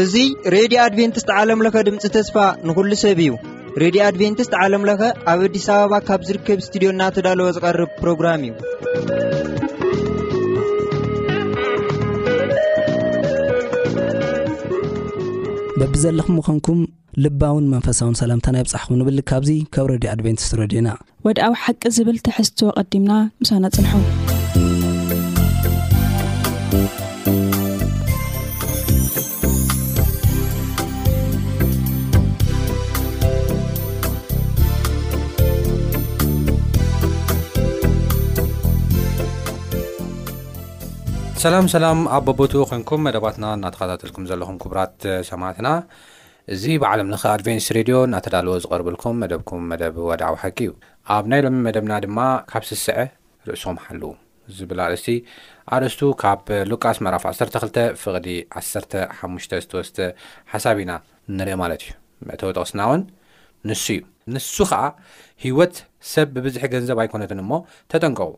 እዙ ሬድዮ ኣድቨንትስት ዓለምለኸ ድምፂ ተስፋ ንኹሉ ሰብ እዩ ሬድዮ ኣድቨንትስት ዓለምለኸ ኣብ ኣዲስ ኣበባ ካብ ዝርከብ እስትድዮ እናተዳለወ ዝቐርብ ፕሮግራም እዩ በብዘለኹም ምኸንኩም ልባውን መንፈሳውን ሰላምታና ይብጻሕኹም ንብል ካብዚ ካብ ረድዮ ኣድቨንቲስት ረድዮና ወድኣዊ ሓቂ ዝብል ትሕዝቶ ኣቐዲምና ምሳና ጽንሑ ሰላም ሰላም ኣቦቦትኡ ኮንኩም መደባትና እናተኸታተልኩም ዘለኹም ክቡራት ሰማዕትና እዚ ብዓለምለኸ ኣድቬንቲስት ሬድዮ እናተዳለወ ዝቐርብልኩም መደብኩም መደብ ወድዓዊ ሓቂ እዩ። ኣብ ናይ ሎሚ መደብና ድማ ካብ ስስዐ ርእሶም ሓልዉ ዝብል ኣርእስቲ ኣርእስቱ ካብ ሉቃስ ምዕራፍ ዓሰርተ ክልተ ፍቕዲ ዓሰርተ ሓሙሽተ ዝተወስደ ሓሳብ ኢና ንርኢ ማለት እዩ። መእተዊ ጥቕስና እውን ንሱ እዩ። ንሱ ኸኣ ህይወት ሰብ ብብዝሒ ገንዘብ ኣይኮነትን እሞ ተጠንቀቑ፣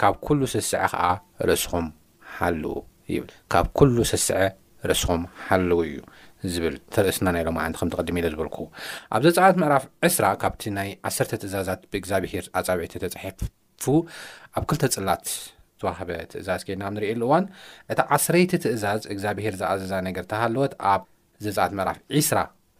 ካብ ኩሉ ስስዐ ኸኣ ርእስኹም ሓልው ይብል ካብ ኩሉ ስስዐ ርእስኹም ሓልው እዩ ዝብል እቲ ርእስና ናይ ሎማዓንቲ ከምቲ ቅድም ኢለ ዝበልኩ ኣብ ዘጸኣት ምዕራፍ ዕስራ ካብቲ ናይ ዓሰርተ ትእዛዛት ብእግዛብሄር ኣጻብዕቲ ተጻሒፉ ኣብ ክልተ ጽላት ዝተዋህበ ትእዛዝ ኬድና ኣብ ንርእየሉ እዋን እታ ዓስረይቲ ትእዛዝ እግዛብሄር ዝኣዘዛ ነገር ተሃለወት ኣብ ዘጸኣት ምዕራፍ ዕስራ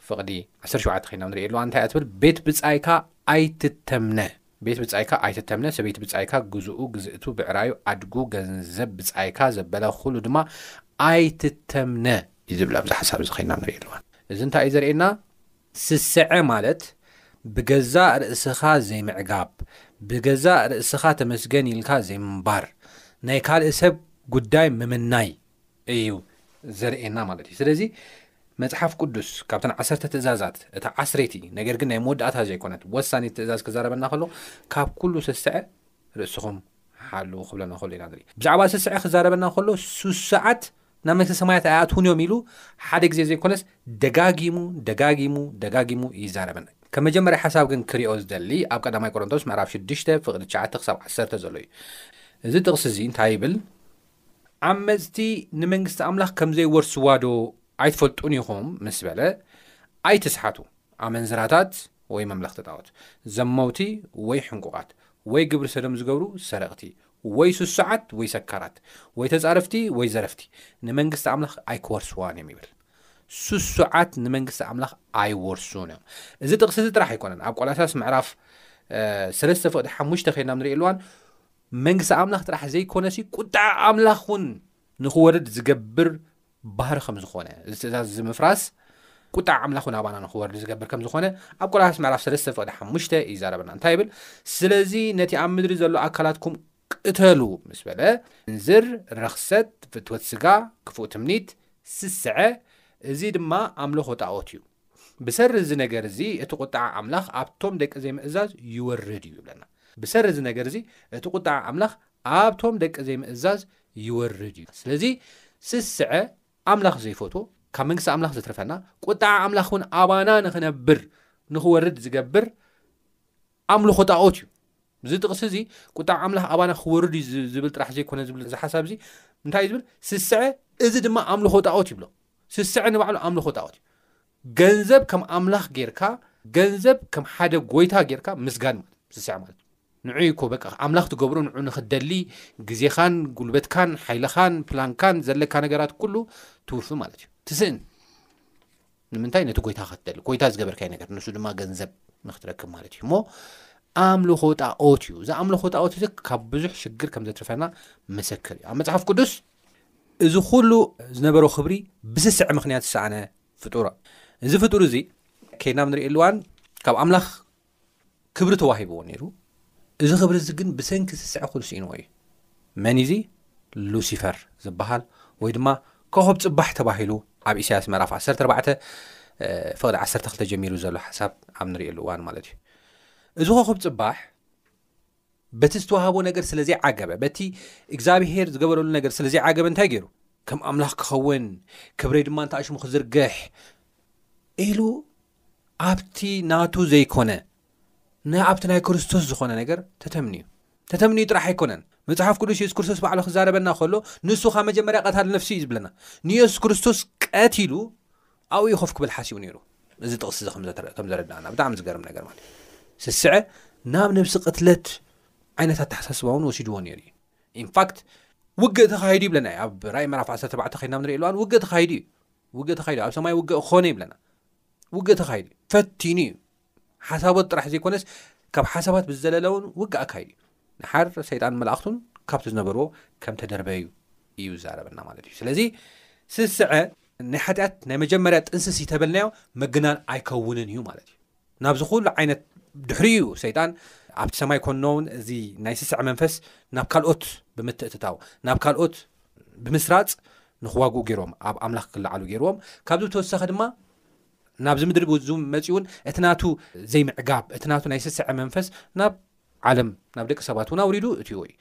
ፍቕዲ ዓሰርተ ሸውዓተ ኸይና ንሪኦ ኣለዋ እንታይ እያ ትብል ቤት ብጻይካ ኣይትተምነ ቤት ብጻይካ ኣይትተምነ ሰበይቲ ብጻይካ ግዝኡ ግዝእቱ ብዕራዩ ኣድጉ ገንዘብ ብጻይካ ዘበለ ኩሉ ድማ ኣይትተምነ እዩ ዝብል ኣብዚ ሓሳብ እዚ ኸይና ንሪኦ ኣለዋ እዚ እንታይ እዩ ዘርእየና ስስዐ ማለት ብገዛእ ርእስኻ ዘይምዕጋብ ብገዛእ ርእስኻ ተመስገን ኢልካ ዘይምንባር ናይ ካልእ ሰብ ጉዳይ ምምናይ እዩ ዘርእየና ማለት እዩ ስለዚ መጽሓፍ ቅዱስ ካብተን ዓሰርተ ትእዛዛት እታ ዓስረይቲ ነገር ግን ናይ መወዳእታ ዘይኮነት ወሳኒት ትእዛዝ ክዛረበና ከሎ ካብ ኩሉ ስስዐ ርእስኹም ሓሉ ክብለና ከሎ ኢና ንርኢ ብዛዕባ ስስዐ ክዛረበና ከሎ ስሱዓት ናብ መንግስቲ ሰማያት ኣይኣትውን እዮም ኢሉ ሓደ ግዜ ዘይኮነስ ደጋጊሙ ደጋጊሙ ደጋጊሙ ይዛረበና ከም መጀመርያ ሓሳብ ግን ክሪኦ ዝደሊ ኣብ ቀዳማይ ቆሮንቶስ ምዕራፍ 6 ፍቕዲ 9 ክሳብ 1 ዘሎ እዩ እዚ ጥቕሲ እዚ እንታይ ይብል ዓመጽቲ ንመንግስቲ ኣምላኽ ከም ዘይወርስዋዶ ኣይትፈልጡን ኢኹም? ምስ በለ፣ ኣይትስሓቱ፣ ኣመንዝራታት ወይ መምለኽቲ ጣዖት፣ ዘመውቲ ወይ ሕንቁቓት፣ ወይ ግብሪ ሰዶም ዝገብሩ ሰረቕቲ፣ ወይ ስሱዓት ወይ ሰካራት፣ ወይ ተጻረፍቲ ወይ ዘረፍቲ፣ ንመንግስቲ ኣምላኽ ኣይክወርስዋን እዮም ይብል። ስሱዓት ንመንግስቲ ኣምላኽ ኣይወርሱን እዮም። እዚ ጥቕሲ እዚ ጥራሕ ኣይኮነን፣ ኣብ ቆላስያስ ምዕራፍ ሰለስተ ፍቕዲ ሓሙሽተ ከይድና ኣብ ንርእየሉ እዋን፣ መንግስቲ ኣምላኽ ጥራሕ ዘይኰነሲ፣ ቍጥዓ ኣምላኽ እውን ንኽወርድ ዚገብር ባህሪ ኸም ዝዀነ፣ እዚ ትእዛዝ እዚ ምፍራስ፣ ቍጥዓ ኣምላኽ እውን ኣባና ንኽወርድ ዚገብር ከም ዝዀነ፣ ኣብ ቆላስይስ ምዕራፍ ሰለስተ ፍቕዲ ሓሙሽተ ይዛረበና። እንታይ ይብል? ስለዚ ነቲ ኣብ ምድሪ ዘሎ ኣካላትኩም ቅተሉ ምስ በለ፣ ምንዝር፣ ርኽሰት፣ ፍትወት ስጋ፣ ክፉእ ትምኒት፣ ስስዐ፣ እዚ ድማ ኣምልኾ ጣኦት እዩ። ብሰሪ እዚ ነገር እዚ እቲ ቁጥዓ ኣምላኽ ኣብቶም ደቂ ዘይምእዛዝ ይወርድ እዩ ይብለና። ብሰሪ እዚ ነገር እዚ እቲ ቁጥዓ ኣምላኽ ኣብቶም ደቂ ዘይምእዛዝ ይወርድ እዩ። ስለዚ ስስዐ ኣምላኽ ዘይፈትዎ ካብ መንግስቲ ኣምላኽ ዘትርፈና ቁጥዓ ኣምላኽ እውን ኣባና ንኽነብር ንኽወርድ ዝገብር ኣምልኾ ጣኦት እዩ። እዚ ጥቕሲ እዚ ቁጥዓ ኣምላኽ ኣባና ክወርድ እዩ ዝብል ጥራሕ ዘይኮነ ዝብል እዚ ሓሳብ እዚ እንታይ እዩ ዝብል ስስዐ እዚ ድማ ኣምልኾ ጣኦት ይብሎ። ስስዐ ንባዕሉ ኣምልኾ ጣኦት እዩ። ገንዘብ ከም ኣምላኽ ጌርካ ገንዘብ ከም ሓደ ጎይታ ጌርካ ምስጋድ ማለት እዩ ስስዐ ማለት እዩ። ንዑ እኮ በቃ ኣምላኽ ትገብሮ ንዑ ንኽትደሊ ግዜኻን ጉልበትካን ሓይልኻን ፕላንካን ዘለካ ነገራት ኩሉ ትውፊ ማለት እዩ ትስእን ንምንታይ ነቲ ጎይታ ክትደሊ ጎይታ ዝገበርካይ ነገር ንሱ ድማ ገንዘብ ንክትረክብ ማለት እዩ እሞ ኣምልኾ ጣኦት እዩ እዚ ኣምልኾ ጣኦት እዚ ካብ ብዙሕ ሽግር ከም ዘትርፈና መሰክር እዩ ኣብ መፅሓፍ ቅዱስ እዚ ኩሉ ዝነበሮ ክብሪ ብስስዐ ምክንያት ዝሰኣነ ፍጡር እዚ ፍጡር እዚ ከይድና ንሪእሉ ዋን ካብ ኣምላኽ ክብሪ ተዋሂብዎ ነይሩ እዚ ክብሪ እዚ ግን ብሰንኪ ስስዐ ኩሉ ስኢንዎ እዩ መን እዚ ሉሲፈር ዝበሃል ወይ ድማ ኮኸብ ፅባሕ ተባሂሉ ኣብ ኢሳያስ ምዕራፍ 14 ፍቕዲ 12 ጀሚሩ ዘሎ ሓሳብ ኣብ ንሪእሉ ዋን ማለት እዩ እዚ ኮኸብ ፅባሕ በቲ ዝተዋህቦ ነገር ስለ ዘይዓገበ፣ በቲ እግዝኣብሄር ዝገበረሉ ነገር ስለ ዘይዓገበ እንታይ ገይሩ? ከም ኣምላኽ ክኸውን፣ ክብረይ ድማ እንተ ኣሽሙ ክዝርግሕ ኢሉ ኣብቲ ናቱ ዘይኮነ ንኣብቲ ናይ ክርስቶስ ዝኾነ ነገር ተተምንዩ ተተምንዩ ጥራሕ ኣይኮነን መጽሓፍ ቅዱስ የሱስ ክርስቶስ ባዕሉ ክዛረበና ከሎ ንሱ ካብ መጀመርያ ቀታል ነፍሲ እዩ ዝብለና ንየሱስ ክርስቶስ ቀትሉ ኣብኡ እዩ ኮፍ ክብል ሓሲቡ ነይሩ። እዚ ጥቕሲ እዚ ከም ዘረድኣና ብጣዕሚ ዝገርም ነገር ማለት እዩ ስስዐ ናብ ነብሲ ቅትለት ዓይነት ኣተሓሳስባ እውን ወሲድዎ ነይሩ እዩ። ኢንፋክት ውግእ ተኻሂዱ ይብለና እዩ ኣብ ራእይ ምዕራፍ 17 ከይድና ኣብ ንሪእሉ እዋን ውግእ ተኻሂዱ እዩ ውግእ ተኻሂዱ ኣብ ሰማይ ውግእ ክኾነ ይብለና ውግእ ተኻሂዱ እዩ ፈቲኑ እዩ ሓሳቦት ጥራሕ ዘይኮነስ ካብ ሓሳባት ብዝዘለለ እውን ውግእ ኣካይዱ እዩ። ንሓር ሰይጣንን መላእኽቱን ካብቲ ዝነበርዎ ከም ተደርበዩ እዩ ዝዛረበና ማለት እዩ። ስለዚ ስስዐ ናይ ሓጢኣት ናይ መጀመርያ ጥንስስ ይተበልናዮ ምግናን ኣይከውንን እዩ ማለት እዩ። ናብዚ ኩሉ ዓይነት ድሕሪ እዩ ሰይጣን ኣብቲ ሰማይ ኮኖ እውን እዚ ናይ ስስዐ መንፈስ ናብ ካልኦት ብምትእትታው ናብ ካልኦት ብምስራፅ ንክዋግኡ ገይርዎም ኣብ ኣምላኽ ክለዓሉ ገይርዎም ካብዚ ብተወሳኺ ድማ ናብዚ ምድሪ ብዙም መጺኡን እቲ ናቱ ዘይምዕጋብ እቲ ናቱ ናይ ስስዐ መንፈስ ናብ ዓለም ናብ ደቂ ሰባት እውን ኣውሪዱ እትዎ እዩ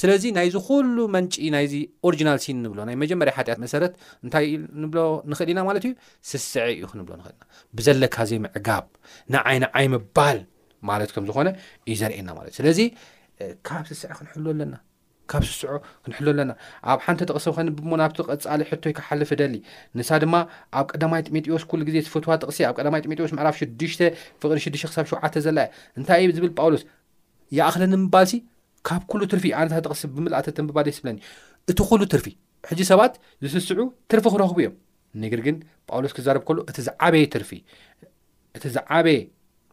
ስለዚ ናይዚ ኩሉ መንጪ ናይዚ ኦሪጂናል ሲን ንብሎ ናይ መጀመርያ ሓጢኣት መሰረት እንታይ ንብሎ ንኽእል ኢና ማለት እዩ ስስዐ እዩ ክንብሎ ንኽእል ኢና ብዘለካ ዘይምዕጋብ ንዓይ ንዓይ ምባል ማለት ከም ዝኾነ እዩ ዘርእየና ማለት እዩ ስለዚ ካብ ስስዐ ክንሕሉ ኣለና ካብ ስስዑ ክንሕሎ ኣለና። ኣብ ሓንቲ ጥቕሲ ከንብብ እሞ ናብቲ ቀጻሊ ሕቶይ ክሓልፍ እደሊ። ንሳ ድማ ኣብ ቀዳማይ ጢሞቴዎስ ኩሉ ግዜ ዝፈትዋ ጥቕሲ ኣብ ቀዳማይ ጢሞቴዎስ ምዕራፍ ሽዱሽተ ፍቕዲ ሽዱሽተ ክሳብ ሸውዓተ ዘላ እያ። እንታይ እዩ ዝብል ጳውሎስ? ይኣኽለኒ ምባልሲ ካብ ኩሉ ትርፊ ኣነ እታ ጥቕሲ ብምልኣ ተተንብባ ደስ ይብለኒ። እቲ ኩሉ ትርፊ ሕጂ ሰባት ዝስስዑ ትርፊ ክረኽቡ እዮም። ነገር ግን ጳውሎስ ክዛረብ ከሎ እቲ ዝዓበየ ትርፊ እቲ ዝዓበየ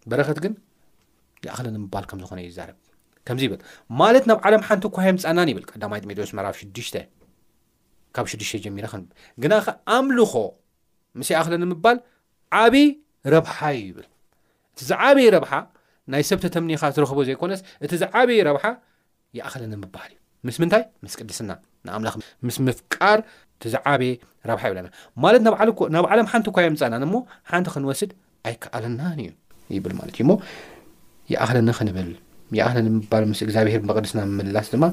በረኸት ግን ይኣኽለኒ ምባል ከም ዝኾነ ይዛረብ ከምዚ ይብል ማለት ናብ ዓለም ሓንቲ እኳ የምፃናን ይብል ቀዳማይ ጢሞቴዎስ ምዕራፍ ሽዱሽተ ካብ ሽዱሽተ ጀሚረ ከ ግና ከ ኣምልኾ ምስ ይኣኽለኒ ምባል ዓብዪ ረብሓ እዩ ይብል እቲ ዝዓበዪ ረብሓ ናይ ሰብ ተተምኒኻ ትረኽቦ ዘይኮነስ እቲ ዝዓበዪ ረብሓ ይኣኽለኒ ምብሃል እዩ። ምስ ምንታይ? ምስ ቅድስና፣ ንኣምላኽ ምስ ምፍቃር እቲ ዝዓበየ ረብሓ ይብለና። ማለት ንባዕሉ እኮ ናብ ዓለም ሓንቲ እኳ የምጸእናን እሞ ሓንቲ ክንወስድ ኣይከኣለናን እዩ ይብል ማለት እዩ እሞ ይኣኽለኒ ክንብል ይኣኽለኒ ምባል ምስ እግዚኣብሄር ብቕድስና ምምላስ ድማ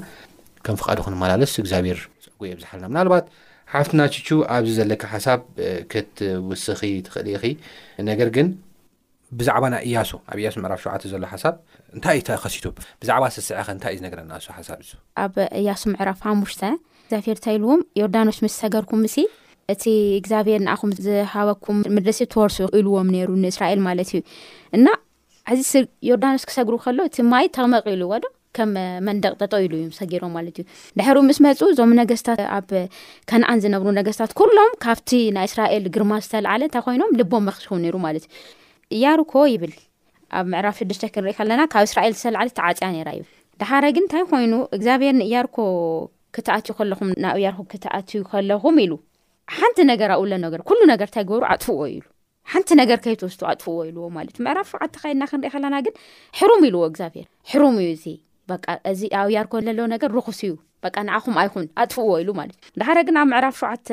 ከም ፍቃዱ ክንመላለስ እግዚኣብሄር ጸጉ የብዝሓልና። ምናልባት ሓፍትና ችቹ ኣብዚ ዘለኪ ሓሳብ ክትውስኺ ትኽእሊ ኢኺ ነገር ግን ብዛዕባ ናይ እያሱ ኣብ እያሱ ምዕራፍ ሸውዓተ ዘሎ ሓሳብ እንታይ እዩ ተኸሲቱ? ብዛዕባ ስስዐ ከ እንታይ እዩ ዝነግረና እሱ ሓሳብ እሱ? ኣብ እያሱ ምዕራፍ ሓሙሽተ እግዚኣብሄር እንታይ ኢልዎም ዮርዳኖስ ምስ ሰገርኩምሲ እቲ እግዚኣብሄር ንኣኹም ዝሃበኩም ምድሪሲ ትወርሱ ኢልዎም ነይሩ ንእስራኤል ማለት እዩ እና ሕዚ ዮርዳኖስ ክሰግሩ ከሎ እቲ ማይ ተመቕ ኢልዎ ዶ ከም መንደቕ ጠጠው ኢሉ እዩም ሰጊሮም ማለት እዩ ድሕሩ ምስ መፁ እዞም ነገስታት ኣብ ከነኣን ዝነብሩ ነገስታት ኩሎም ካብቲ ናይ እስራኤል ግርማ ዝተላዓለ እንታይ ኮይኖም ልቦም መክሽኹ ነይሩ ማለት እዩ እያርኮ ይብል ኣብ ምዕራፍ ሽዱሽተ ክንርኢ ከለና ካብ እስራኤል ዝተላዓለ ተዓፅያ ነይራ እዩ ድሓረ ግን እንታይ ኮይኑ እግዚኣብሔር ንእያርኮ ክትኣትዩ ከለኹም ናብ እያርኮ ክትኣትዩ ከለኹም ኢሉ ሓንቲ ነገር ኣብኡለ ነገር ኩሉ ነገር እንታይ ገበሩ ኣጥፍዎ ኢሉ ሓንቲ ነገር ከይትወስቱ ኣጥፍዎ ኢልዎ ማለት ምዕራፍ ፍቓድ ተኸይድና ክንሪኢ ከለና ግን ሕሩም ኢልዎ እግዚኣብሔር ሕሩም እዩ እዚ በቃ እዚ ኣብ ያርኮ ለሎ ነገር ርኹስ እዩ በቃ ንዓኹም ኣይኹን ኣጥፍዎ ኢሉ ማለት እዩ ዳሓረ ግን ኣብ ምዕራፍ ሸውዓተ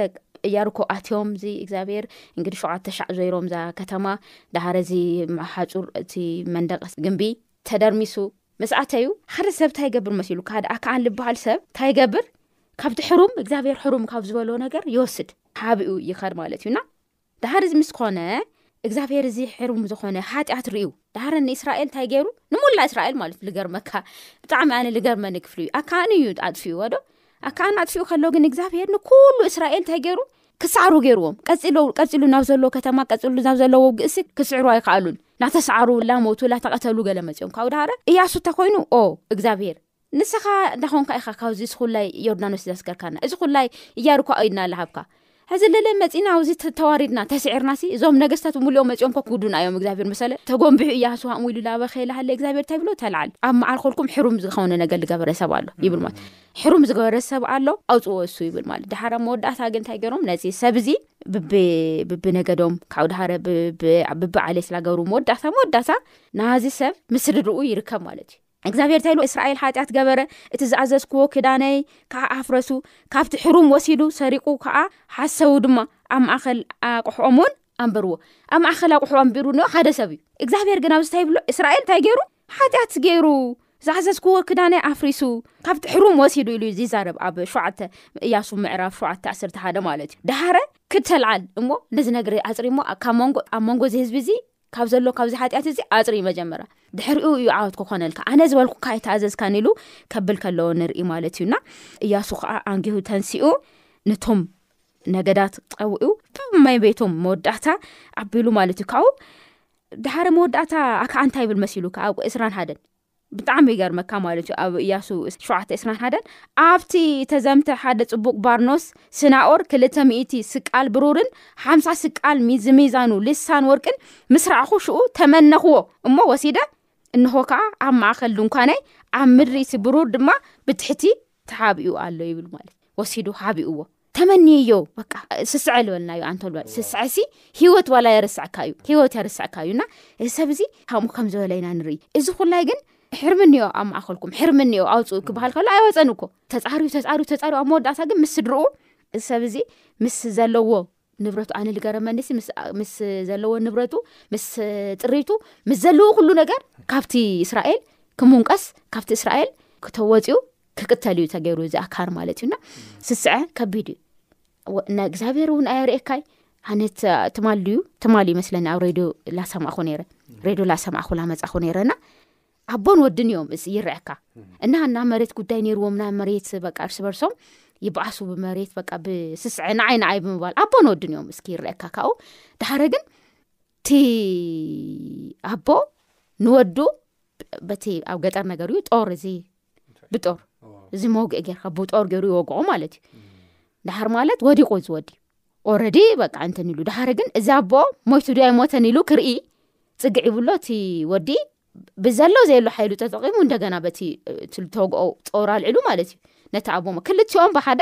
እያርኮ ኣትዮም እዚ እግዚኣብሔር እንግዲህ ሸውዓተ ሻዕ ዘይሮም እዛ ከተማ ዳሓረ እዚ ሓፁር እቲ መንደቂ ግንቢ ተደርሚሱ ምስ ኣተዩ ሓደ ሰብ እንታይ ይገብር መሲሉ ካደ ኣከኣን ልበሃል ሰብ እንታይ ይገብር ካብቲ ሕሩም እግዚኣብሔር ሕሩም ካብ ዝበሎ ነገር ይወስድ ሓብኡ ይኸር ማለት እዩና ደሓር እዚ ምስ ኮነ እግዚኣብሄር እዚ ሕሩም ዝኾነ ሓጢኣት ርእዩ ደሓር ንእስራኤል እንታይ ገይሩ ንሙላእ እስራኤል ማለት እዩ ልገርመካ ብጣዕሚ ኣነ ልገርመኒ ክፍሉ እዩ ኣካኣኒ እዩ ኣጥፍእዎ ዶ ኣካኣኒ ኣጥፍኡ ከሎ ግን እግዚኣብሄር ንኩሉ እስራኤል እንታይ ገይሩ ክሰዕሩ ገይርዎም ቀፂሎ ቀፂሉ ናብ ዘለዎ ከተማ ቀፅሉ ናብ ዘለዎ ውግእሲ ክስዕሩ ኣይከኣሉን ናተሰዓሩ ላሞቱ ላተቐተሉ ገለ መፅኦም ካብኡ ድሃረ እያሱ እንተ ኮይኑ ኦ እግዚኣብሄር ንሰኻ ዳኾንካ ኢኻ ካብዚ ስኹላይ ዮርዳኖስ ዘስገርካና እዚ ኹላይ እያርኮ ኣኢድና ላሃብካ ሕዚ ለለ መጺና ኣዚ ተዋሪድና ተስዒርና ሲ እዞም ነገስታት ብምልኦም መጺኦም ኮ ክውዱና እዮም እግዚኣብሔር ምሰለ ተጎንቢሑ እያሱ ሃም ኢሉ ላበኸ ላሃለ እግዚኣብሔር ታይ ብሎ ተልዓል ኣብ መዓልኮልኩም ሕሩም ዝኸውነ ነገር ልገበረ ሰብ ኣሎ ይብል ማለት ሕሩም ዝገበረ ሰብ ኣሎ ኣውፅዎ እሱ ይብል ማለት ዳሓራ መወዳእታ ግን ታይ ገሮም ነዚ ሰብ እዚ ብቢ ነገዶም ካብኡ ዳሃረ ብቢ ዓሌት ስላገሩ መወዳእታ መወዳእታ ናዚ ሰብ ምስርድርኡ ይርከብ ማለት እዩ እግዚኣብሄር እንታይ ኢሉ፣ እስራኤል ሓጢኣት ገበረ፣ እቲ ዝኣዘዝክዎ ኪዳነይ ከኣ ኣፍረሱ፣ ካብቲ ሕሩም ወሲዱ፣ ሰሪቑ ከኣ፣ ሓሰዉ ድማ፣ ኣብ ማእከል ኣቕሑኦምውን ኣንበርዎ። ኣብ ማእከል ኣቕሑኡ ኣንቢሩ እንሆ ሓደ ሰብ እዩ። እግዚኣብሄር ግን ኣብዚ እንታይ ይብሎ፣ እስራኤል እንታይ ገይሩ፣ ሓጢኣት ገይሩ፣ ዝኣዘዝክዎ ኪዳነይ ኣፍሪሱ፣ ካብቲ ሕሩም ወሲዱ ኢሉ እዩ ዚዛረብ፣ ኣብ ሸውዓተ እያሱ ምዕራፍ ሸውዓተ ዓሰርተ ሓደ ማለት እዩ። ደሃረ ክተልዓል እሞ፣ ነዚ ነግሪ ኣጽሪ እሞ፣ ካብ መንጎ ኣብ መንጎ እዚ ህዝቢ እዚ ካብ ዘሎ ካብዚ ሓጢኣት እዚ ኣፅሪ ዩ መጀመር ድሕሪኡ እዩ ዓወት ክኾነልካ ኣነ ዝበልኩካ ኣይተኣዘዝካን ኢሉ ከብል ከለዎ ንርኢ ማለት እዩና እያሱ ከዓ ኣንጊሁ ተንስኡ ነቶም ነገዳት ፀውኡ ብማይ ቤቶም መወዳእታ ኣቢሉ ማለት እዩ ካብኡ ድሓረ መወዳእታ ኣከዓ እንታይ ይብል መሲሉ ከ ኣብ እስራን ሓደን ብጣዕሚ ይገርመካ ማለት እዩ ኣብ እያሱ ሸውዓተ ዕስራን ሓደን ኣብቲ ተዘምተ ሓደ ጽቡቅ ባርኖስ ስናኦር ክልተ ሚእቲ ስቃል ብሩርን ሓምሳ ስቃል ሚ- ዝሚዛኑ ልሳን ወርቅን ምስ ረኣኹ ሽኡ ተመነኽዎ እሞ ወሲደ እንሆ ከኣ ኣብ ማእከል ድንኳነይ ኣብ ምድሪ እቲ ብሩር ድማ ብትሕቲ ተሓቢኡ ኣሎ ይብል ማለት ወሲዱ ሓቢኡዎ ተመንየዮ በቃ ስስዐ ልበልና ዩ ኣንተል ስስዐ ሲ ሂወት ዋላ የርስዕካ እዩ ሂወት የርስዕካ እዩና እዚ ሰብ እዚ ከምኡ ከም ዝበለ ኢና ንርኢ እዚ ኩላይ ግን ሕርሚ እኒኦ ኣብ ማእኸልኩም ሕርሚ እኒኦ ኣውፅኡ ክበሃል ከሎ ኣይወፀን እኮ ተፃርዩ ተፃርዩ ተፃርዩ ኣብ መወዳእታ ግን ምስ ስድርኡ እዚ ሰብ እዚ ምስ ዘለዎ ንብረቱ ኣነ ዝገረመኒ ሲ ምስ- ኣ- ምስ ዘለዎ ንብረቱ ምስ ጥሪቱ ምስ ዘለዎ ኩሉ ነገር ካብቲ እስራኤል ክምንቀስ ካብቲ እስራኤል ክተወፅኡ ክቅተል እዩ ተገይሩ እዚ ኣካር ማለት እዩና ስስዐ ከቢድ እዩ ወ- ናይ እግዚኣብሔር እውን ኣየርእካይ ኣነ ተ- ትማል ድዩ ትማል ይመስለኒ ኣብ ሬድዮ ላሰማዕኹ ነይረ ሬድዮ ላሰማዕኹ ላመፃኹ ነይረና ኣቦን ወድን እዮም እዚ ይረዐካ እና እና መሬት ጉዳይ ነይርዎም ና መሬት በቃ እርስ በርሶም ይበዓሱ ብመሬት በቃ ብስስዐ ንዓይ ንዓይ ብምባል ኣቦን ወድን እዮም እስኪ ይረዐካ ካብኡ ዳሓደ ግን እቲ ኣቦ ንወዱ በቲ ኣብ ገጠር ነገር እዩ ጦር እዚ ብጦር እዚ መውግዒ ገርካ ብጦር ገይሩ ይወግዖ ማለት እዩ ዳሓር ማለት ወዲቁ ዝወዲ ኦረዲ በቃ እንትን ኢሉ ዳሓር ግን እዚ ኣቦ ሞይቱ ዶ ኣይሞተን ኢሉ ክርኢ ፅግዕ ይብሎ እቲ ወዲ ብዘሎ ዘየሎ ሓይሉ ተጠቒሙ እንደገና በቲ ተወግኦ ጾር ኣልዕሉ ማለት እዩ ነቲ ኣቦሞ ክልቲኦም ብሓደ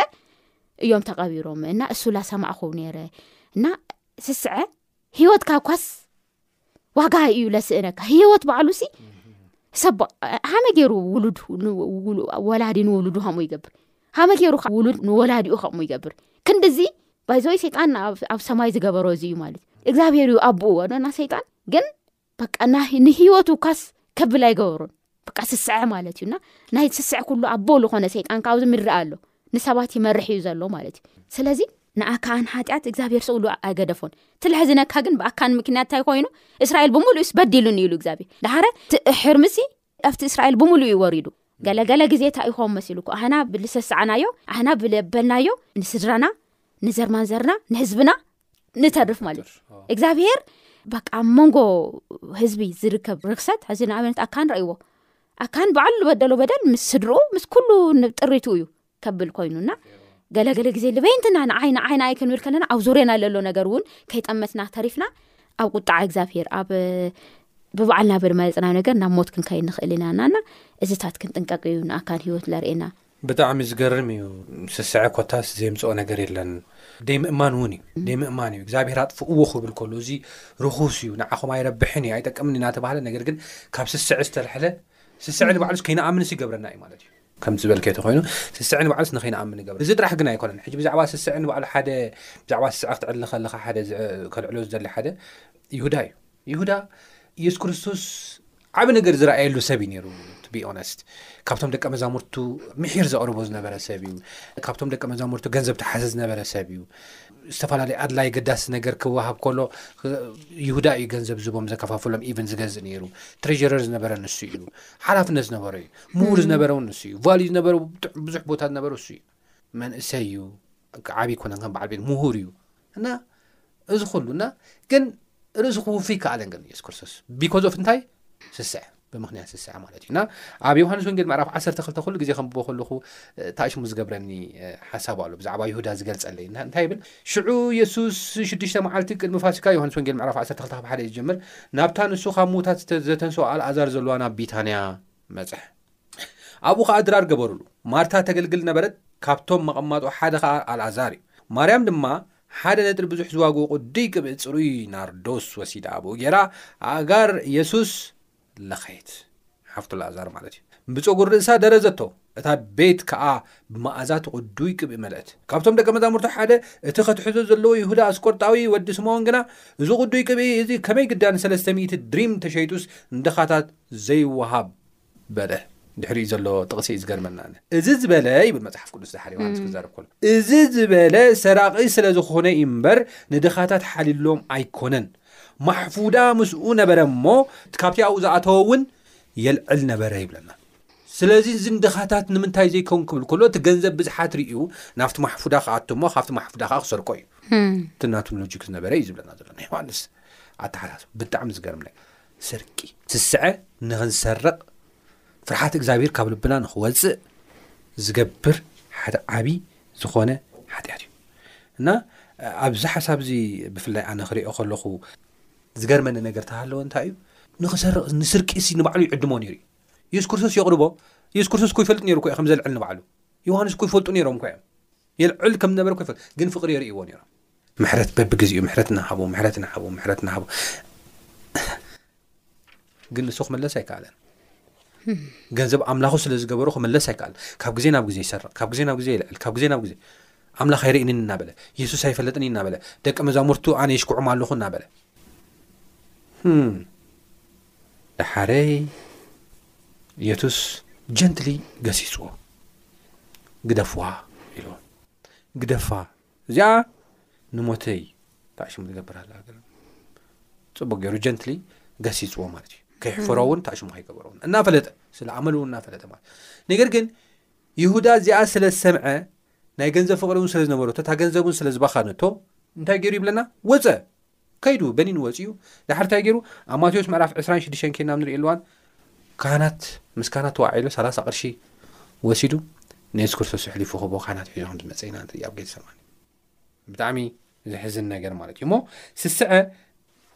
እዮም ተቐቢሮም እና እሱላ ሰማዕኹ ነይረ እና ስስዐ ሂወትካ ኳስ ዋጋ እዩ ለስእነካ ሂወት በዕሉ ሲ ሰብ ሃመ ገይሩ ውሉድ ወላዲ ንውሉዱ ከምኡ ይገብር ሃመ ገይሩ ውሉድ ንወላዲኡ ከምኡ ይገብር ክንዲዚ ባይዘወይ ሰይጣን ኣብ ሰማይ ዝገበሮ እዚ እዩ ማለት እዩ እግዚኣብሄር እዩ ኣቦኡ ወዶና ሰይጣን ግን በቃ ንህይወቱ ካስ ከብል ኣይገበሩን በቃ ስስዐ ማለት እዩና ናይ ስስዐ ኩሉ ኣቦ ዝኾነ ሰይጣን ካብዚ ምድረኣ ኣሎ ንሰባት ይመርሒ እዩ ዘሎ ማለት እዩ ስለዚ ንኣካን ሓጢኣት እግዚኣብሄር ሰኡሉ ኣይገደፎን ትልሕዝነካ ግን ብኣካን ምክንያት እንታይ ኮይኑ እስራኤል ብምሉእስ በዲሉን ኢሉ እግዚኣብሄር ዳሓረ ትእሕርምሲ ኣብቲ እስራኤል ብምሉእ እዩ ወሪዱ ገለገለ ግዜ እንታይ ኢኮም መሲሉ እኮ ኣህና ብልሰሰዓናዮ ኣህና ብለበልናዮ ንስድራና ንዘርማን ዘርና ንህዝብና ንተርፍ ማለት እዩ እግዚኣብሄር በቃ ኣብ መንጎ ህዝቢ ዝርከብ ርክሰት ሕዚ ንኣብነት ኣካን ረእይዎ ኣካን በዓሉ በደሎ በደል ምስ ስድርኡ ምስ ኩሉ ንጥሪቱ እዩ ከብል ኮይኑና ገለ ገለ ግዜ ልበይ እንትና ንዓይ ንዓይ ንዓይ ክንብል ከለና ኣብ ዙርያና ለሎ ነገር እውን ከይጠመትና ተሪፍና ኣብ ቁጣዓ እግዚኣብሄር ኣብ ብበዓልና ብርመፅና ነገር ናብ ሞት ክንከይድ ንኽእል ኢና ናና እዚታት ክንጥንቀቂ እዩ ንኣካን ሂወት ለርእና ብጣዕሚ ዝገርም እዩ ስስዐ ኮታስ ዘምፅኦ ነገር የለን ደይ ምእማን እውን እዩ ደይ ምእማን እዩ እግዚኣብሄር ኣጥፍእዎ ክብል ከሉ እዚ ርኹስ እዩ ንዓኹም ኣይረብሕን እዩ ኣይጠቅምን እናተባሃለ ነገር ግን ካብ ስስዐ ዝተልሐለ ስስዐ ንባዕሉስ ከይንኣምንስ ይገብረና እዩ ማለት እዩ ከምቲ ዝበልክዮ ተኾይኑ ስስዐ ንባዕሉስ ንኸይንኣምን ይገብር። እዚ ጥራሕ ግን ኣይኮነን። ሕጂ ብዛዕባ ስስዐ ንባዕሉ ሓደ ብዛዕባ ስስዐ ክትዕሊ ከለኻ ሓደ ከልዕሎ ዝደሊ ሓደ ይሁዳ እዩ። ይሁዳ ኢየሱስ ክርስቶስ ዓቢ ነገር ዝረኣየሉ ሰብ እዩ ነይሩ ቱ ቢ ኦነስት ካብቶም ደቀ መዛሙርቱ ምሒር ዘቕርቦ ዝነበረ ሰብ እዩ። ካብቶም ደቀ መዛሙርቱ ገንዘብ ተሓዘ ዝነበረ ሰብ እዩ። ዝተፈላለየ ኣድላይ ገዳሲ ነገር ክወሃብ ከሎ ይሁዳ እዩ ገንዘብ ዝቦም ዘከፋፍሎም ኢቨን ዝገዝእ ነይሩ ትሬጀረር ዝነበረ ንሱ እዩ ሓላፍነት ዝነበረ እዩ ምሁር ዝነበረ ውን ንሱ እዩ ቫልዩ ዝነበረ ብዙሕ ቦታ ዝነበረ ንሱ እዩ መንእሰይ እዩ ዓብዪ ኮነ ከም በዓል ቤት ምሁር እዩ እና እዚ ኩሉ እና ግን ርእሲ ክውፍ ይከኣለን ግን የሱስ ክርስቶስ ቢኮዝ ኦፍ እንታይ ስስዐ ብምክንያት ስስዐ ማለት እዩ እና ኣብ ዮሃንስ ወንጌል ምዕራፍ 12 ኩሉ ግዜ ከምብቦ ከለኹ ታእሽሙ ዝገብረኒ ሓሳብ ኣሎ ብዛዕባ ይሁዳ ዝገልፀለይ እንታይ ይብል ሽዑ የሱስ ሽዱሽተ መዓልቲ ቅድሚ ፋሲካ ዮሃንስ ወንጌል ምዕራፍ 12 ካብ ሓደ ዝጀምር ናብታ ንሱ ካብ ምዉታት ዘተንስኦ ኣልኣዛር ዘለዋ ናብ ቢታንያ መጸ። ኣብኡ ኸኣ ድራር ገበሩሉ። ማርታ ተገልግል ነበረት፣ ካብቶም መቐማጦ ሓደ ኸኣ ኣልኣዛር እዩ። ማርያም ድማ ሓደ ነጥሪ ብዙሕ ዝዋግኡ ቕዱይ ቅብኢ ጽሩይ ናርዶስ ወሲዳ ኣብኡ ገይራ ኣእጋር የሱስ ለኸየት፣ ሓፍቱ ኣልኣዛር ማለት እዩ። ብጸጉሪ ርእሳ ደረዘቶ፣ እታ ቤት ከኣ ብመኣዛ ትቕዱይ ቅብኢ መልአት። ካብቶም ደቀ መዛሙርቱ ሓደ፣ እቲ ኸትሕዞ ዘለዎ ይሁዳ ኣስቆርጣዊ ወዲ ስምዖን ግና፣ እዚ ቕዱይ ቅብኢ እዚ ከመይ ግዳ ንሰለስተ ሚእቲ ድሪም ተሸይጡስ ንድኻታት ዘይወሃብ? በለ። ድሕሪኡ ዘሎ ጥቕሲ እዩ ዝገርመኒ ኣነ። እዚ ዝበለ፣ ይብል መጽሓፍ ቅዱስ ድሓር ዮሃንስ ክዛረብ ከሎ፣ እዚ ዝበለ ሰራቒ ስለ ዝዀነ እዩ እምበር፣ ንድኻታት ሓልዩሎም ኣይኰነን። ማሕፉዳ ምስኡ ነበረ እሞ፣ ካብቲ ኣብኡ ዝኣተወ እውን የልዕል ነበረ ይብለና። ስለዚ እዚም ድኻታት ንምንታይ ዘይከውን ክብል ከሎ እቲ ገንዘብ ብዝሓት ርእዩ ናብቲ ማሕፉዳ ክኣቱ እሞ ካብቲ ማሕፉዳ ከዓ ክሰርቆ እዩ እቲ ናቱ ሎጂክ ዝነበረ እዩ ዝብለና ዘሎ ናይ ዮሃንስ ኣተሓሳስባ ብጣዕሚ ዝገርም ነገር ስርቂ ስስዐ ንክንሰርቕ ፍርሓት እግዚኣብሔር ካብ ልብና ንክወፅእ ዝገብር ሓደ ዓብዪ ዝኾነ ሓጢኣት እዩ እና ኣብዚ ሓሳብ እዚ ብፍላይ ኣነ ክሪኦ ከለኹ ዝገርመኒ ነገር ተሃለወ እንታይ እዩ ንክሰርቕ ንስርቂ ሲ ንባዕሉ ይዕድሞ ነይሩ እዩ የሱስ ክርስቶስ የቕርቦ የሱስ ክርስቶስ እኮ ይፈልጥ ነይሩ እኮ ከም ዘልዕል ንባዕሉ ዮሃንስ እኮ ይፈልጡ ነይሮም እኮ እዮም የልዕል ከም ዝነበረ እኮ ይፈልጥ ግን ፍቕሪ የርእይዎ ነይሮም ምሕረት በብግዜኡ ምሕረት እናሃቦ ምሕረት እናሃቦ ምሕረት እናሃቦ ግን ንሱ ክመለስ ኣይከኣለን ገንዘብ ኣምላኹ ስለ ዝገበሩ ክመለስ ኣይከኣል ካብ ግዜ ናብ ግዜ ይሰርቕ ካብ ግዜ ናብ ግዜ ይልዕል ካብ ግዜ ናብ ግዜ ኣምላኽ ኣይርእኒ እናበለ የሱስ ኣይፈለጥኒ እናበለ ደቂ መዛሙርቱ ኣነ የሽክዑም ኣለኹ እናበለ ደሓረይ የሱስ ጀንትሊ ገሲጽዎ ግደፍዋ ኢልዎ ግደፋ እዚኣ ንሞተይ ታእሽሙ ዝገብር ኣላ ጽቡቅ ገይሩ ጀንትሊ ገሲጽዎ ማለት እዩ ከይሕፈሮ እውን ታእሽሙ ከይገበረውን እናፈለጠ ስለ ኣመሉ እናፈለጠ ማለት ነገር ግን ይሁዳ እዚኣ ስለ ዝሰምዐ ናይ ገንዘብ ፍቅሪ እውን ስለ ዝነበረቶ እታ ገንዘብ እውን ስለ ዝባኻነቶ እንታይ ገይሩ ይብለና ወፀ ከይዱ በኒኑ ወጺኡ ዳሓር ታይ ገይሩ ኣብ ማቴዎስ ምዕራፍ ዕስራን ሽዱሽተን ኬድና ኣብ ንሪኤሉ እዋን ካህናት ምስ ካህናት ተዋዒሉ ሰላሳ ቅርሺ ወሲዱ ንየሱስ ክርስቶስ ኣሕሊፉ ክህቦ ካህናት ሒዞ ከም ዝመጸ ኢና ንርኢ ኣብ ጌተሰማኒ ብጣዕሚ ዝሕዝን ነገር ማለት እዩ እሞ ስስዐ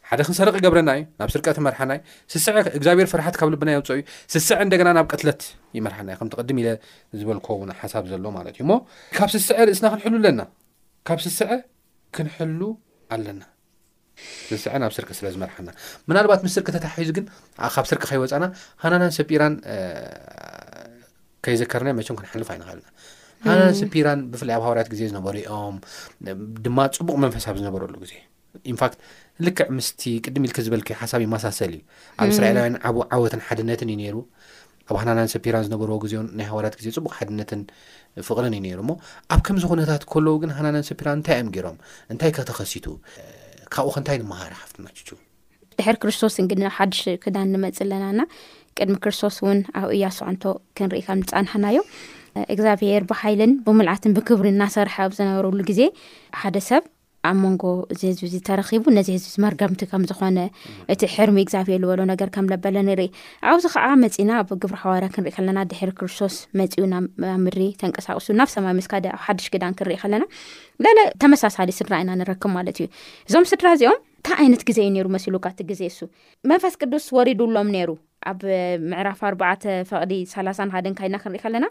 ሓደ ክንሰርቕ ይገብረና እዩ ናብ ስርቀት ይመርሓና እዩ ስስዐ እግዚኣብሔር ፍርሓት ካብ ልብና የውፅኦ እዩ ስስዐ እንደገና ናብ ቅትለት ይመርሓና እዩ ከምቲ ቅድም ኢለ ዝበልኮ እውን ሓሳብ ዘሎ ማለት እዩ እሞ ካብ ስስዐ ርእስና ክንሕሉ ኣለና ካብ ስስዐ ክንሕሉ ኣለና ትንሳኤ ናብ ስርቂ ስለ ዝመርሓና ምናልባት ምስ ስርቂ ተታሒዙ ግን ካብ ስርቂ ከይወፃና ሃናናን ሰጲራን ከይዘከርና መቸም ክንሓልፍ ኣይንኽእልና ሃናን ሰጲራን ብፍላይ ኣብ ሃዋርያት ግዜ ዝነበሩ እዮም ድማ ፅቡቕ መንፈስ ኣብ ዝነበረሉ ግዜ ኢንፋክት ልክዕ ምስቲ ቅድሚ ኢልክ ዝበልክ ሓሳብ ይመሳሰል እዩ ኣብ እስራኤላውያን ዓቡ ዓወትን ሓድነትን እዩ ነይሩ ኣብ ሃናንያን ሰፒራን ዝነበርዎ ግዜውን ናይ ሃዋርያት ግዜ ጽቡቕ ሓድነትን ፍቕርን እዩ ነይሩ እሞ ኣብ ከምዚ ኩነታት ከለዉ ግን ሃናንያን ሰፒራን እንታይ እዮም ገይሮም እንታይ ከ ተኸሲቱ ካብኡ ከእንታይ ንመሃር ሓፍትና ችቹ ድሕር ክርስቶስ እንግዲና ሓድሽ ክዳን ንመጽእ ኣለና እና ቅድሚ ክርስቶስ እውን ኣብ እያሱ ኣንቶ ክንርኢ ከም ዝጸንሓናዮ እግዚኣብሄር ብሓይልን ብምልኣትን ብክብሪ እናሰርሐ ኣብ ዝነበረሉ ግዜ ሓደ ሰብ ኣብ መንጎ እዚ ህዝቢ እዚ ተረኺቡ ነዚ ህዝቢ መርገምቲ ከም ዝኾነ እቲ ሕርሚ እግዚኣብሔር ዝበሎ ነገር ከም ለበለ ንርኢ ኣብዚ ከዓ መፂና ኣብ ግብሪ ሓዋርያ ክንርኢ ከለና ድሕሪ ክርስቶስ መፂኡ ናብ ምድሪ ተንቀሳቅሱ ናብ ሰማይ ምስካደ ኣብ ሓድሽ ክዳን ክንርኢ ከለና ለለ ተመሳሳሊ ስድራ ኢና ንረክብ ማለት እዩ እዞም ስድራ እዚኦም እንታይ ዓይነት ግዜ እዩ ነይሩ መሲሉካ እቲ ግዜ እሱ መንፈስ ቅዱስ ወሪዱሎም ነይሩ ኣብ ምዕራፍ ኣርባዕተ ፈቕዲ ሰላሳን ሃደን ካይና ክንርኢ ከለና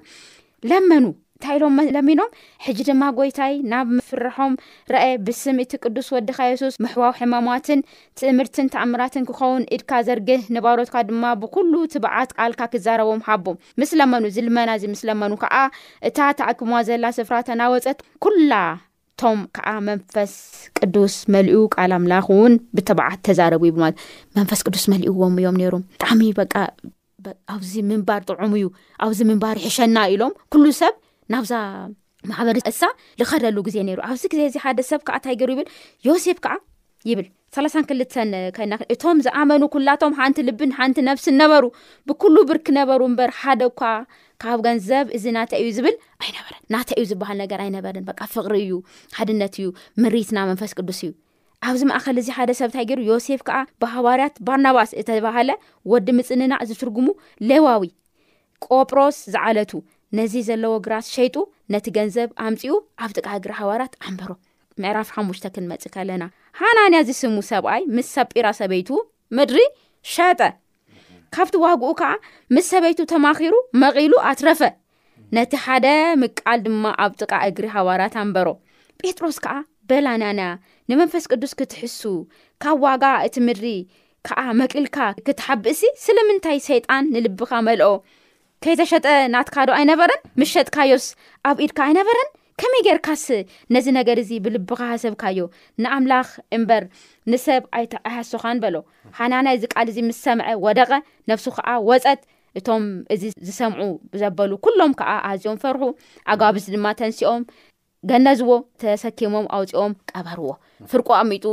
ለመኑ እንታይ ኢሎም ለሚኖም ሕጂ ድማ ጎይታይ ናብ ምፍርሖም ረአ ብስም እቲ ቅዱስ ወድኻ የሱስ ምሕዋው ሕማማትን ትእምርትን ተኣምራትን ክኸውን ኢድካ ዘርግህ ንባሮትካ ድማ ብኩሉ ትብዓት ቃልካ ክዛረቦም ሃቦም ምስ ለመኑ እዚ ልመና እዚ ምስ ለመኑ ከዓ እታ ተኣክማ ዘላ ስፍራ ተናወፀት ኩላ ቶም ከዓ መንፈስ ቅዱስ መልኡ ቃል ኣምላኽ እውን ብተብዓት ተዛረቡ ይብሉ ማለት መንፈስ ቅዱስ መልእዎም እዮም ነይሮም ብጣዕሚ በቃ ኣብዚ ምንባር ጥዑሙ እዩ ኣብዚ ምንባር ይሕሸና ኢሎም ኩሉ ሰብ ናብዛ ማሕበሪ እሳ ዝኸደሉ ግዜ ነይሩ ኣብዚ ግዜ እዚ ሓደ ሰብ ከዓ እንታይ ገይሩ ይብል ዮሴፍ ከዓ ይብል ሰላሳን ክልተን ከና እቶም ዝኣመኑ ኩላቶም ሓንቲ ልብን ሓንቲ ነብስን ነበሩ ብኩሉ ብርክ ነበሩ እምበር ሓደ እኳ ካብ ገንዘብ እዚ ናተ እዩ ዝብል ኣይነበረን ናተ እዩ ዝበሃል ነገር ኣይነበርን በ ፍቅሪ እዩ ሓድነት እዩ ምሪትና መንፈስ ቅዱስ እዩ ኣብዚ ማእኸል እዚ ሓደ ሰብ እንታይ ገይሩ ዮሴፍ ከዓ ብሃዋርያት ባርናባስ እተባህለ ወዲ ምጽንናዕ ዝትርጉሙ ሌዋዊ ቆጵሮስ ዝዓለቱ ነዚ ዘለዎ ግራት ሸይጡ ነቲ ገንዘብ ኣምጺኡ ኣብ ጥቃ እግሪ ሃዋርያት ኣንበሮ ምዕራፍ ሓሙሽተ ክንመጽእ ከለና ሃናንያ ዝስሙ ሰብኣይ ምስ ሰጲራ ሰበይቱ ምድሪ ሸጠ ካብቲ ዋግኡ ከዓ ምስ ሰበይቱ ተማኺሩ መቒሉ ኣትረፈ ነቲ ሓደ ምቃል ድማ ኣብ ጥቃ እግሪ ሃዋርያት ኣንበሮ ጴጥሮስ ከዓ በላናና ንመንፈስ ቅዱስ ክትሕሱ ካብ ዋጋ እቲ ምድሪ ከዓ መቂልካ ክትሓብእሲ ስለምንታይ ሰይጣን ንልብኻ መልኦ ከይተሸጠ ናትካ ዶ ኣይነበረን? ምስ ሸጥካዮስ ኣብ ኢድካ ኣይነበረን? ከመይ ጌርካስ ነዚ ነገር እዚ ብልብኻ ሃሰብካዮ? ንኣምላኽ እምበር ንሰብ ኣይትኣሃስሶኻን በሎ። ሃናንያ እዚ ቃል እዚ ምስ ሰምዐ ወደቐ፣ ነፍሱ ኸኣ ወጸት። እቶም እዚ ዝሰምዑ ዘበሉ ኵሎም ከኣ ኣዝዮም ፈርሁ፣ ኣጋብዝ ድማ ተንሲኦም፣ ገነዝዎ፣ ተሰኪሞም ኣውጺኦም ቀበርዎ። ፍርቁ ኣሚጡ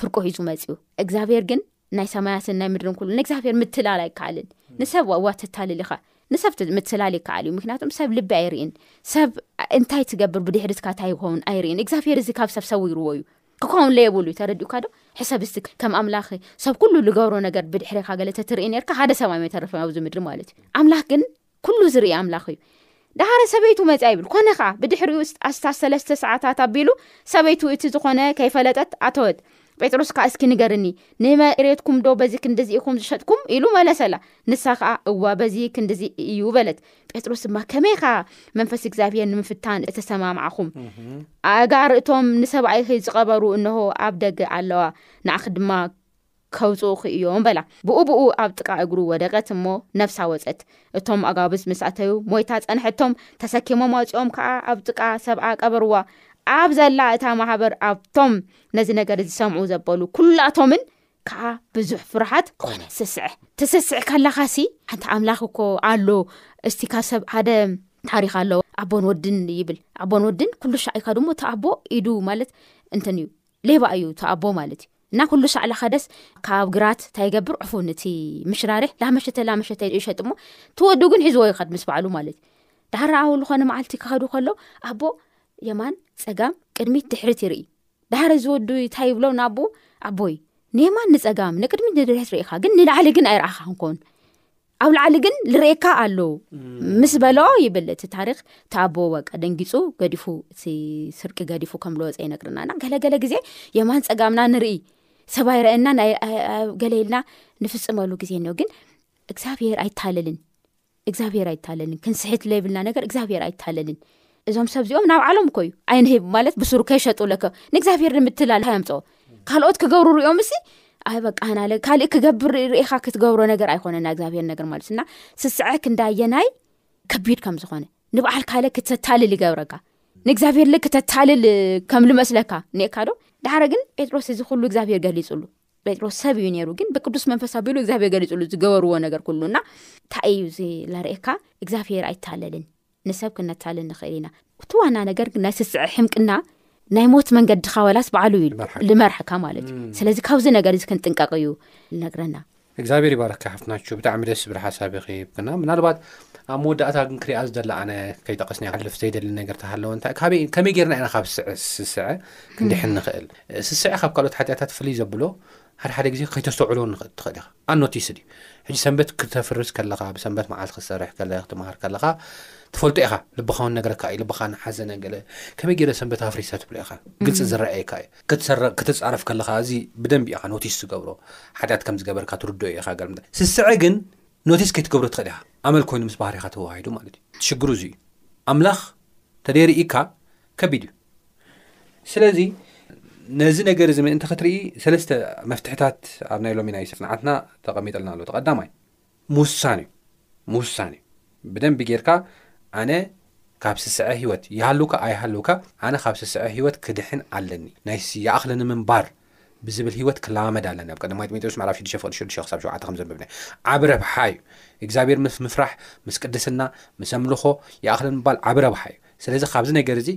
ፍርቁ ሒዙ መጺኡ። እግዚኣብሄር ግን ናይ ሰማያትን ናይ ምድርን ኩሉ ንእግዚኣብሄር ምትላል ኣይከኣልን። ንሰብ ዋዋ ተታልል ኢኻ ንሰብ ምትላል ይከኣል እዩ ምክንያቱም ሰብ ልቢ ኣይርኢን ሰብ እንታይ ትገብር ብድሕርትካ እንታይ ይኸውን ኣይርኢን እግዚኣብሄር እዚ ካብ ሰብ ሰዊርዎ እዩ ክኸውን ለየብሉ እዩ ተረዲኡካ ዶ ሕሰብ እስቲ ከም ኣምላኽ ሰብ ኩሉ ዝገብሮ ነገር ብድሕሬካ ገለ ተትርኢ ነርካ ሓደ ሰብ ኣይመተረፈ ኣብዚ ምድሪ ማለት እዩ ኣምላኽ ግን ኩሉ ዝርኢ ኣምላኽ እዩ። ደሃረ ሰበይቱ መጽያ ይብል ኮነ ከኣ ብድሕሪኡ ኣስታት ሰለስተ ሰዓታት ኣቢሉ ሰበይቱ እቲ ዝኾነ ከይፈለጠት ኣተወት። ጴጥሮስ ከኣ እስኪ ንገርኒ ንመ ሬትኩም ዶ በዚ ክንድዚ ኢኹም ዝሸጥኩም ኢሉ መለሰላ። ንሳ ከኣ እወ በዚ ክንድዚ እዩ በለት። ጴጥሮስ ድማ ከመይ ኢኻ መንፈስ እግዚኣብሔር ንምፍታን እተሰማማዕኹም ኣእጋር እቶም ንሰብኣይኺ ዝቐበሩ እነሆ ኣብ ደገ ኣለዋ ንኣኺ ድማ ከውጽኡኺ እዮም በላ። ብኡብኡ ኣብ ጥቃ እግሩ ወደቀት እሞ ነፍሳ ወጸት። እቶም ኣጋብዝ ምስ ኣተዩ ሞይታ ጸንሐቶም፣ ተሰኪሞም ኣውጺኦም ከኣ ኣብ ጥቃ ሰብኣ ቀበርዋ። ኣብ ዘላ እታ ማህበር ኣብቶም ነዚ ነገር ዝሰምዑ ዘበሉ ኩላቶምን ከኣ ብዙሕ ፍርሃት ኮነ። ስስዐ ትስስዕ ከለኻሲ ሓንቲ ኣምላኽ እኮ ኣሎ እስቲ ካብ ሰብ ሓደ ታሪኽ ኣሎ ኣቦን ወድን ይብል ኣቦን ወድን ኩሉሻዕ ኢካ ድሞ እቲ ኣቦ ኢዱ ማለት እንትን እዩ ሌባ እዩ እቲ ኣቦ ማለት እዩ እና ኩሉ ሳዕ ላኸደስ ካብ ግራት እንታይ ይገብር ዕፉን እቲ ምሽራርሕ ላመሸተ ላመሸተ ይሸጥ እሞ ትወዱ ግን ሒዝዎ ይኸድ ምስ በዕሉ ማለት እዩ ዳሓር ረኣው ዝኾነ መዓልቲ ክኸዱ ከሎ ኣቦ የማን ፀጋም ቅድሚት ድሕሪት ይርኢ ዳሓር ዝወዱ እንታይ ይብሎ ናኣቦ ኣቦይ ንየማን ንፀጋም ንቅድሚት ንድርሕት ርኢኻ ግን ንላዕሊ ግን ኣይረኣኻ ክንከውን ኣብ ላዕሊ ግን ልርእካ ኣሉ ምስ በሎ ይብል እቲ ታሪክ ተኣቦ ወቀ ደንጊፁ ገዲፉ እቲ ስርቂ ገዲፉ ከም ለወፀ ይነግርና እና ገለገለ ግዜ የማን ፀጋምና ንርኢ ሰብይ ረአና ገለ ኢልና ንፍፅመሉ ግዜ እኒኦ ግን እግዚኣብሄር ኣይታለልን እግዚኣብሄር ኣይታለልን ክንስሕት ለይብልና ነገር እግዚኣብሄር ኣይታለልን እዞም ሰብ እዚኦም ናብ ዓሎም እኮ እዩ ኣይንህብ ማለት ብስሩ ከይሸጡ ለከ ንእግዚኣብሄር ንምትላል ሃየምፅኦ ካልኦት ክገብሩ ሪኦም እሲ ኣይ በቃናለ ካልእ ክገብር ርእኻ ክትገብሮ ነገር ኣይኮነና እግዚኣብሄር ነገር ማለት እና ስስዐ ክንዳየናይ ከቢድ ከም ዝኾነ ንበዓል ካለ ክተታልል ይገብረካ ንእግዚኣብሄር ለ ክተታልል ከም ልመስለካ ኒካ ዶ ዳሓረ ግን ጴጥሮስ እዚ ኩሉ እግዚኣብሄር ገሊፅሉ ጴጥሮስ ሰብ እዩ ነይሩ ግን ብቅዱስ መንፈሳ ቢሉ እግዚኣብሄር ገሊፅሉ ዝገበርዎ ነገር ኩሉ እና እንታይ እዩ ዝላርእካ እግዚኣብሄር ኣይታለልን ንሰብ ክነታልል ንኽእል ኢና እቲ ዋና ነገር ግን ናይ ስስዐ ሕምቅና ናይ ሞት መንገድኻ ወላስ በዓሉ እዩ ልመርሓካ ማለት እዩ ስለዚ ካብዚ ነገር እዚ ክንጥንቀቕ እዩ ዝነግረና እግዚኣብሔር ይባረክ ሓፍትናችሁ ብጣዕሚ ደስ ዝብል ሓሳብ ይክብክና ምናልባት ኣብ መወዳእታ ግን ክሪኣ ዝደላ ኣነ ከይጠቀስኒ ክልፍ ዘይደሊ ነገር ተሃለወ እንታይ ከመይ ጌርና ኢና ካብ ስስዐ ክንድሕን ንኽእል ስስዐ ካብ ካልኦት ሓጢኣታት ፍልይ ዘብሎ ሓደ ሓደ ግዜ ከይተስተውዕሎ ውን ትኸእል ኢኻ ኣኖቲስድ እዩ ሕጂ ሰንበት ክተፍርስ ከለኻ ብሰንበት መዓልቲ ክትሰርሕ ከለ ክትምሃር ከለኻ ትፈልጦ ኢኻ ልብኻ ውን ነገረካ እዩ ልብኻ ንሓዘነ ገለ ከመይ ጌረ ሰንበት ኣፍሪሰ ትብሎ ኢኻ ግልጺ ዝረኣየካ እዩ ክትሰርቕ ክትጻረፍ ከለኻ እዚ ብደንቢ ኢኻ ኖቲስ ትገብሮ ሓጢኣት ከም ዝገበርካ ትርድኦ ኢኻ ገለ ስስዐ ግን ኖቲስ ከይትገብሮ ትኸእል ኢኻ ኣመል ኮይኑ ምስ ባህሪኻ ተወሃሂዱ ማለት እዩ እቲ ሽግሩ እዚ እዩ ኣምላኽ ተደይ ርኢካ ከቢድ እዩ። ስለዚ ነዚ ነገር እዚ ምእንቲ ክትርኢ ሰለስተ መፍትሕታት ኣብ ናይ ሎሚ ናይ ስርዓትና ተቐሚጠልና ኣሎ ተቐዳማይ ምውሳን እዩ ምውሳን እዩ ብደንቢ ጌርካ ኣነ ካብ ስስዐ ህይወት ይሃሉካ ኣይሃሉካ ኣነ ካብ ስስዐ ህይወት ክድሕን ኣለኒ ናይ ይኣኽለኒ ምንባር ብዝብል ህይወት ክለማመድ ኣለና ኣብ ቀዳማይ ጢሞቴዎስ ምዕራፍ ሽዱሽተ ፍቅዲ ሽዱሽተ ክሳብ ሸውዓተ ከም ዘንበብናዮ ዓቢ ረብሓ እዩ እግዚኣብሔር ምስ ምፍራሕ ምስ ቅድስና ምስ ኣምልኾ ይኣኽለን ምባል ዓቢ ረብሓ እዩ ስለዚ ካብዚ ነገር እዚ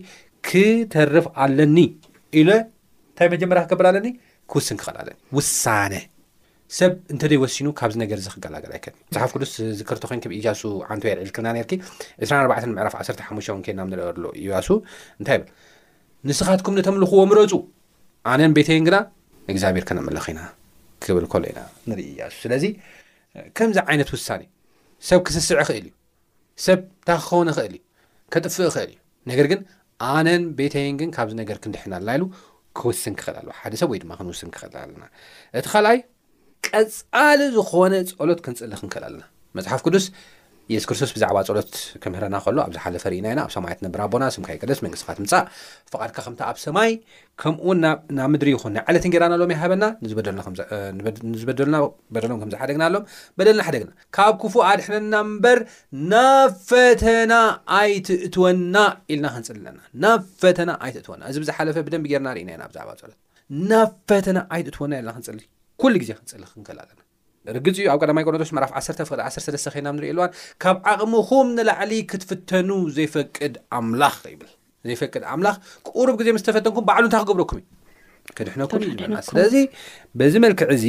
ክተርፍ ኣለኒ ኢለ እንታይ መጀመርያ ክገብር ኣለኒ ክውስን ክኽእል ኣለኒ ውሳነ ሰብ እንተደይ ወሲኑ ካብዚ ነገር እዚ ክገላገል ኣይከ መፅሓፍ ቅዱስ ዝክርቲ ኮንኪ ብእያሱ ዓንቶ የልዒልክና ነርኪ 24 ምዕራፍ 15 እውን ከና ንሪኦ ኣሎ እያሱ እንታይ ይብል ንስኻትኩም ንተምልኽዎ ምረፁ ኣነን ቤተይን ግና ንእግዚኣብሔር ከነምልኽ ኢና ክብል ከሎ ኢና ንርኢ እያሱ። ስለዚ ከምዚ ዓይነት ውሳኔ ሰብ ክስስዕ ይኽእል እዩ፣ ሰብ ታኽ ክኸውን ይኽእል እዩ፣ ከጥፍእ ይኽእል እዩ። ነገር ግን ኣነን ቤተይን ግን ካብዚ ነገር ክንድሕን ኣላ ኢሉ ክውስን ክኽእል ኣለዎ። ሓደ ሰብ ወይ ድማ ክንውስን ክኽእል ኣለና። እቲ ካልኣይ ቀጻሊ ዝኾነ ጸሎት ክንጽሊ ክንክእል ኣለና። መጽሓፍ ቅዱስ የሱስ ክርስቶስ ብዛዕባ ጸሎት ክምህረና ከሎ ኣብ ዝሓለፈ ርኢና ኢና። ኣብ ሰማይ እትነብር ኣቦና ስምካ ይቀደስ፣ መንግስትኻ ትምጻእ፣ ፍቓድካ ከምቲ ኣብ ሰማይ ከምኡውን ናብ ምድሪ ይኹን። ናይ ዕለት እንጌራና ሎሚ ሃበና፣ ንዝበደሉና በደሎም ከም ዝሓደግናሎም በደልና ሓደግና፣ ካብ ክፉእ ኣድሕነና እምበር ናብ ፈተና ኣይትእትወና ኢልና ክንጽሊ ኣለና። ናብ ፈተና ኣይትእትወና። እዚ ብዝሓለፈ ብደንቢ ጌርና ርኢና ኢና ብዛዕባ ጸሎት። ናብ ፈተና ኣይትእትወና ኢልና ክንጽሊ ኩሉ ግዜ ክንጽሊ ክንከል ኣለና ርግጽ እዩ ኣብ ቀዳማይ ቆሮንቶስ ምዕራፍ 1 ፍቅዲ 13 ከይና ንሪኦ ኣለዋን ካብ ዓቕምኹም ንላዕሊ ክትፍተኑ ዘይፈቅድ ኣምላኽ ይብል ዘይፈቅድ ኣምላኽ ቅሩብ ግዜ ምስ ተፈተንኩም ባዕሉ እንታይ ክገብረኩም እዩ ክድሕነኩም እዩ ዝበና ስለዚ በዚ መልክዕ እዚ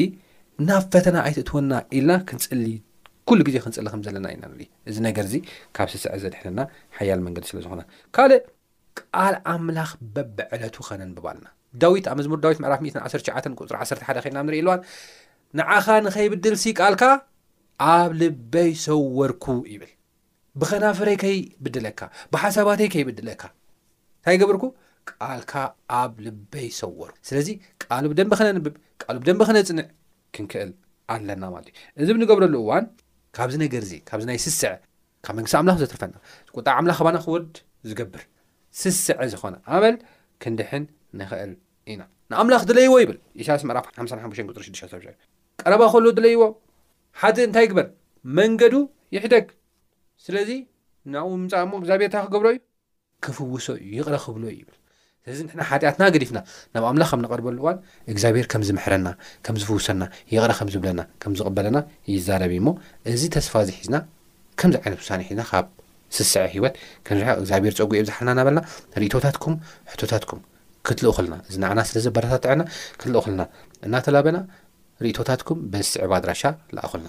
ናብ ፈተና ኣይትእትወና ኢልና ክንፅሊ ኩሉ ግዜ ክንፅሊ ከም ዘለና ኢና ንርኢ እዚ ነገር እዚ ካብ ስስዐ ዘድሕነና ሓያል መንገዲ ስለ ዝኾነ ካልእ ቃል ኣምላኽ በብዕለቱ ኸነንብብ ኣሎና። ዳዊት ኣብ መዝሙር ዳዊት ምዕራፍ ሚእትን ዓሰርተ ትሽዓተን ቁጽሪ ዓሰርተ ሓደ ዄንና ኣብ ንርእየሉ እዋን፣ ንዓኻ ንኸይብድልሲ ቃልካ ኣብ ልበይ ሰወርኩ ይብል። ብኸናፍረይ ከይብድለካ፣ ብሓሳባተይ ከይብድለካ እንታይ ገብርኩ? ቃልካ ኣብ ልበይ ሰወርኩ። ስለዚ ቃሉ ብደንቢ ኸነንብብ፣ ቃሉ ብደንቢ ኸነጽንዕ ክንክእል ኣለና ማለት እዩ። እዚ ብንገብረሉ እዋን ካብዚ ነገር እዚ ካብዚ ናይ ስስዐ ካብ መንግስቲ ኣምላኽ ዘትርፈና ቁጣዕ ኣምላኽ ኣባና ክወርድ ዝገብር ስስዐ ዝኾነ ኣመል ክንድሕን ንኽእል ኢና ንኣምላኽ ድለይዎ ይብል ኢሳያስ ምዕራፍ 55 ቁፅሪ 6 ቀረባ ከሎ ድለይዎ ሓቲ እንታይ ግበር መንገዱ ይሕደግ ስለዚ ናብኡ ምምፃእ እሞ እግዚኣብሔር እንታይ ክገብሮ እዩ ክፍውሶ እዩ ይቕረ ክብሎ እዩ ይብል ስለዚ ንሕና ሓጢኣትና ገዲፍና ናብ ኣምላኽ ኣብ ንቐርበሉ እዋን እግዚኣብሄር ከም ዝምሕረና ከም ዝፍውሰና ይቕረ ከም ዝብለና ከም ዝቕበለና ይዛረብ እዩ እሞ እዚ ተስፋ እዚ ሒዝና ከምዚ ዓይነት ውሳኔ ሒዝና ካብ ስስዐ ህይወት ክንርሕቕ እግዚኣብሄር ጸጉ የብዝሓልና እናበልና ርእቶታትኩም ሕቶታትኩም ክትልእኹልና እዚ ንዓና ስለ ዘበረታትዐና ክትልእኹልና እናተላበና ርእቶታትኩም በዚ ዝስዕብ ኣድራሻ ለኣኹልና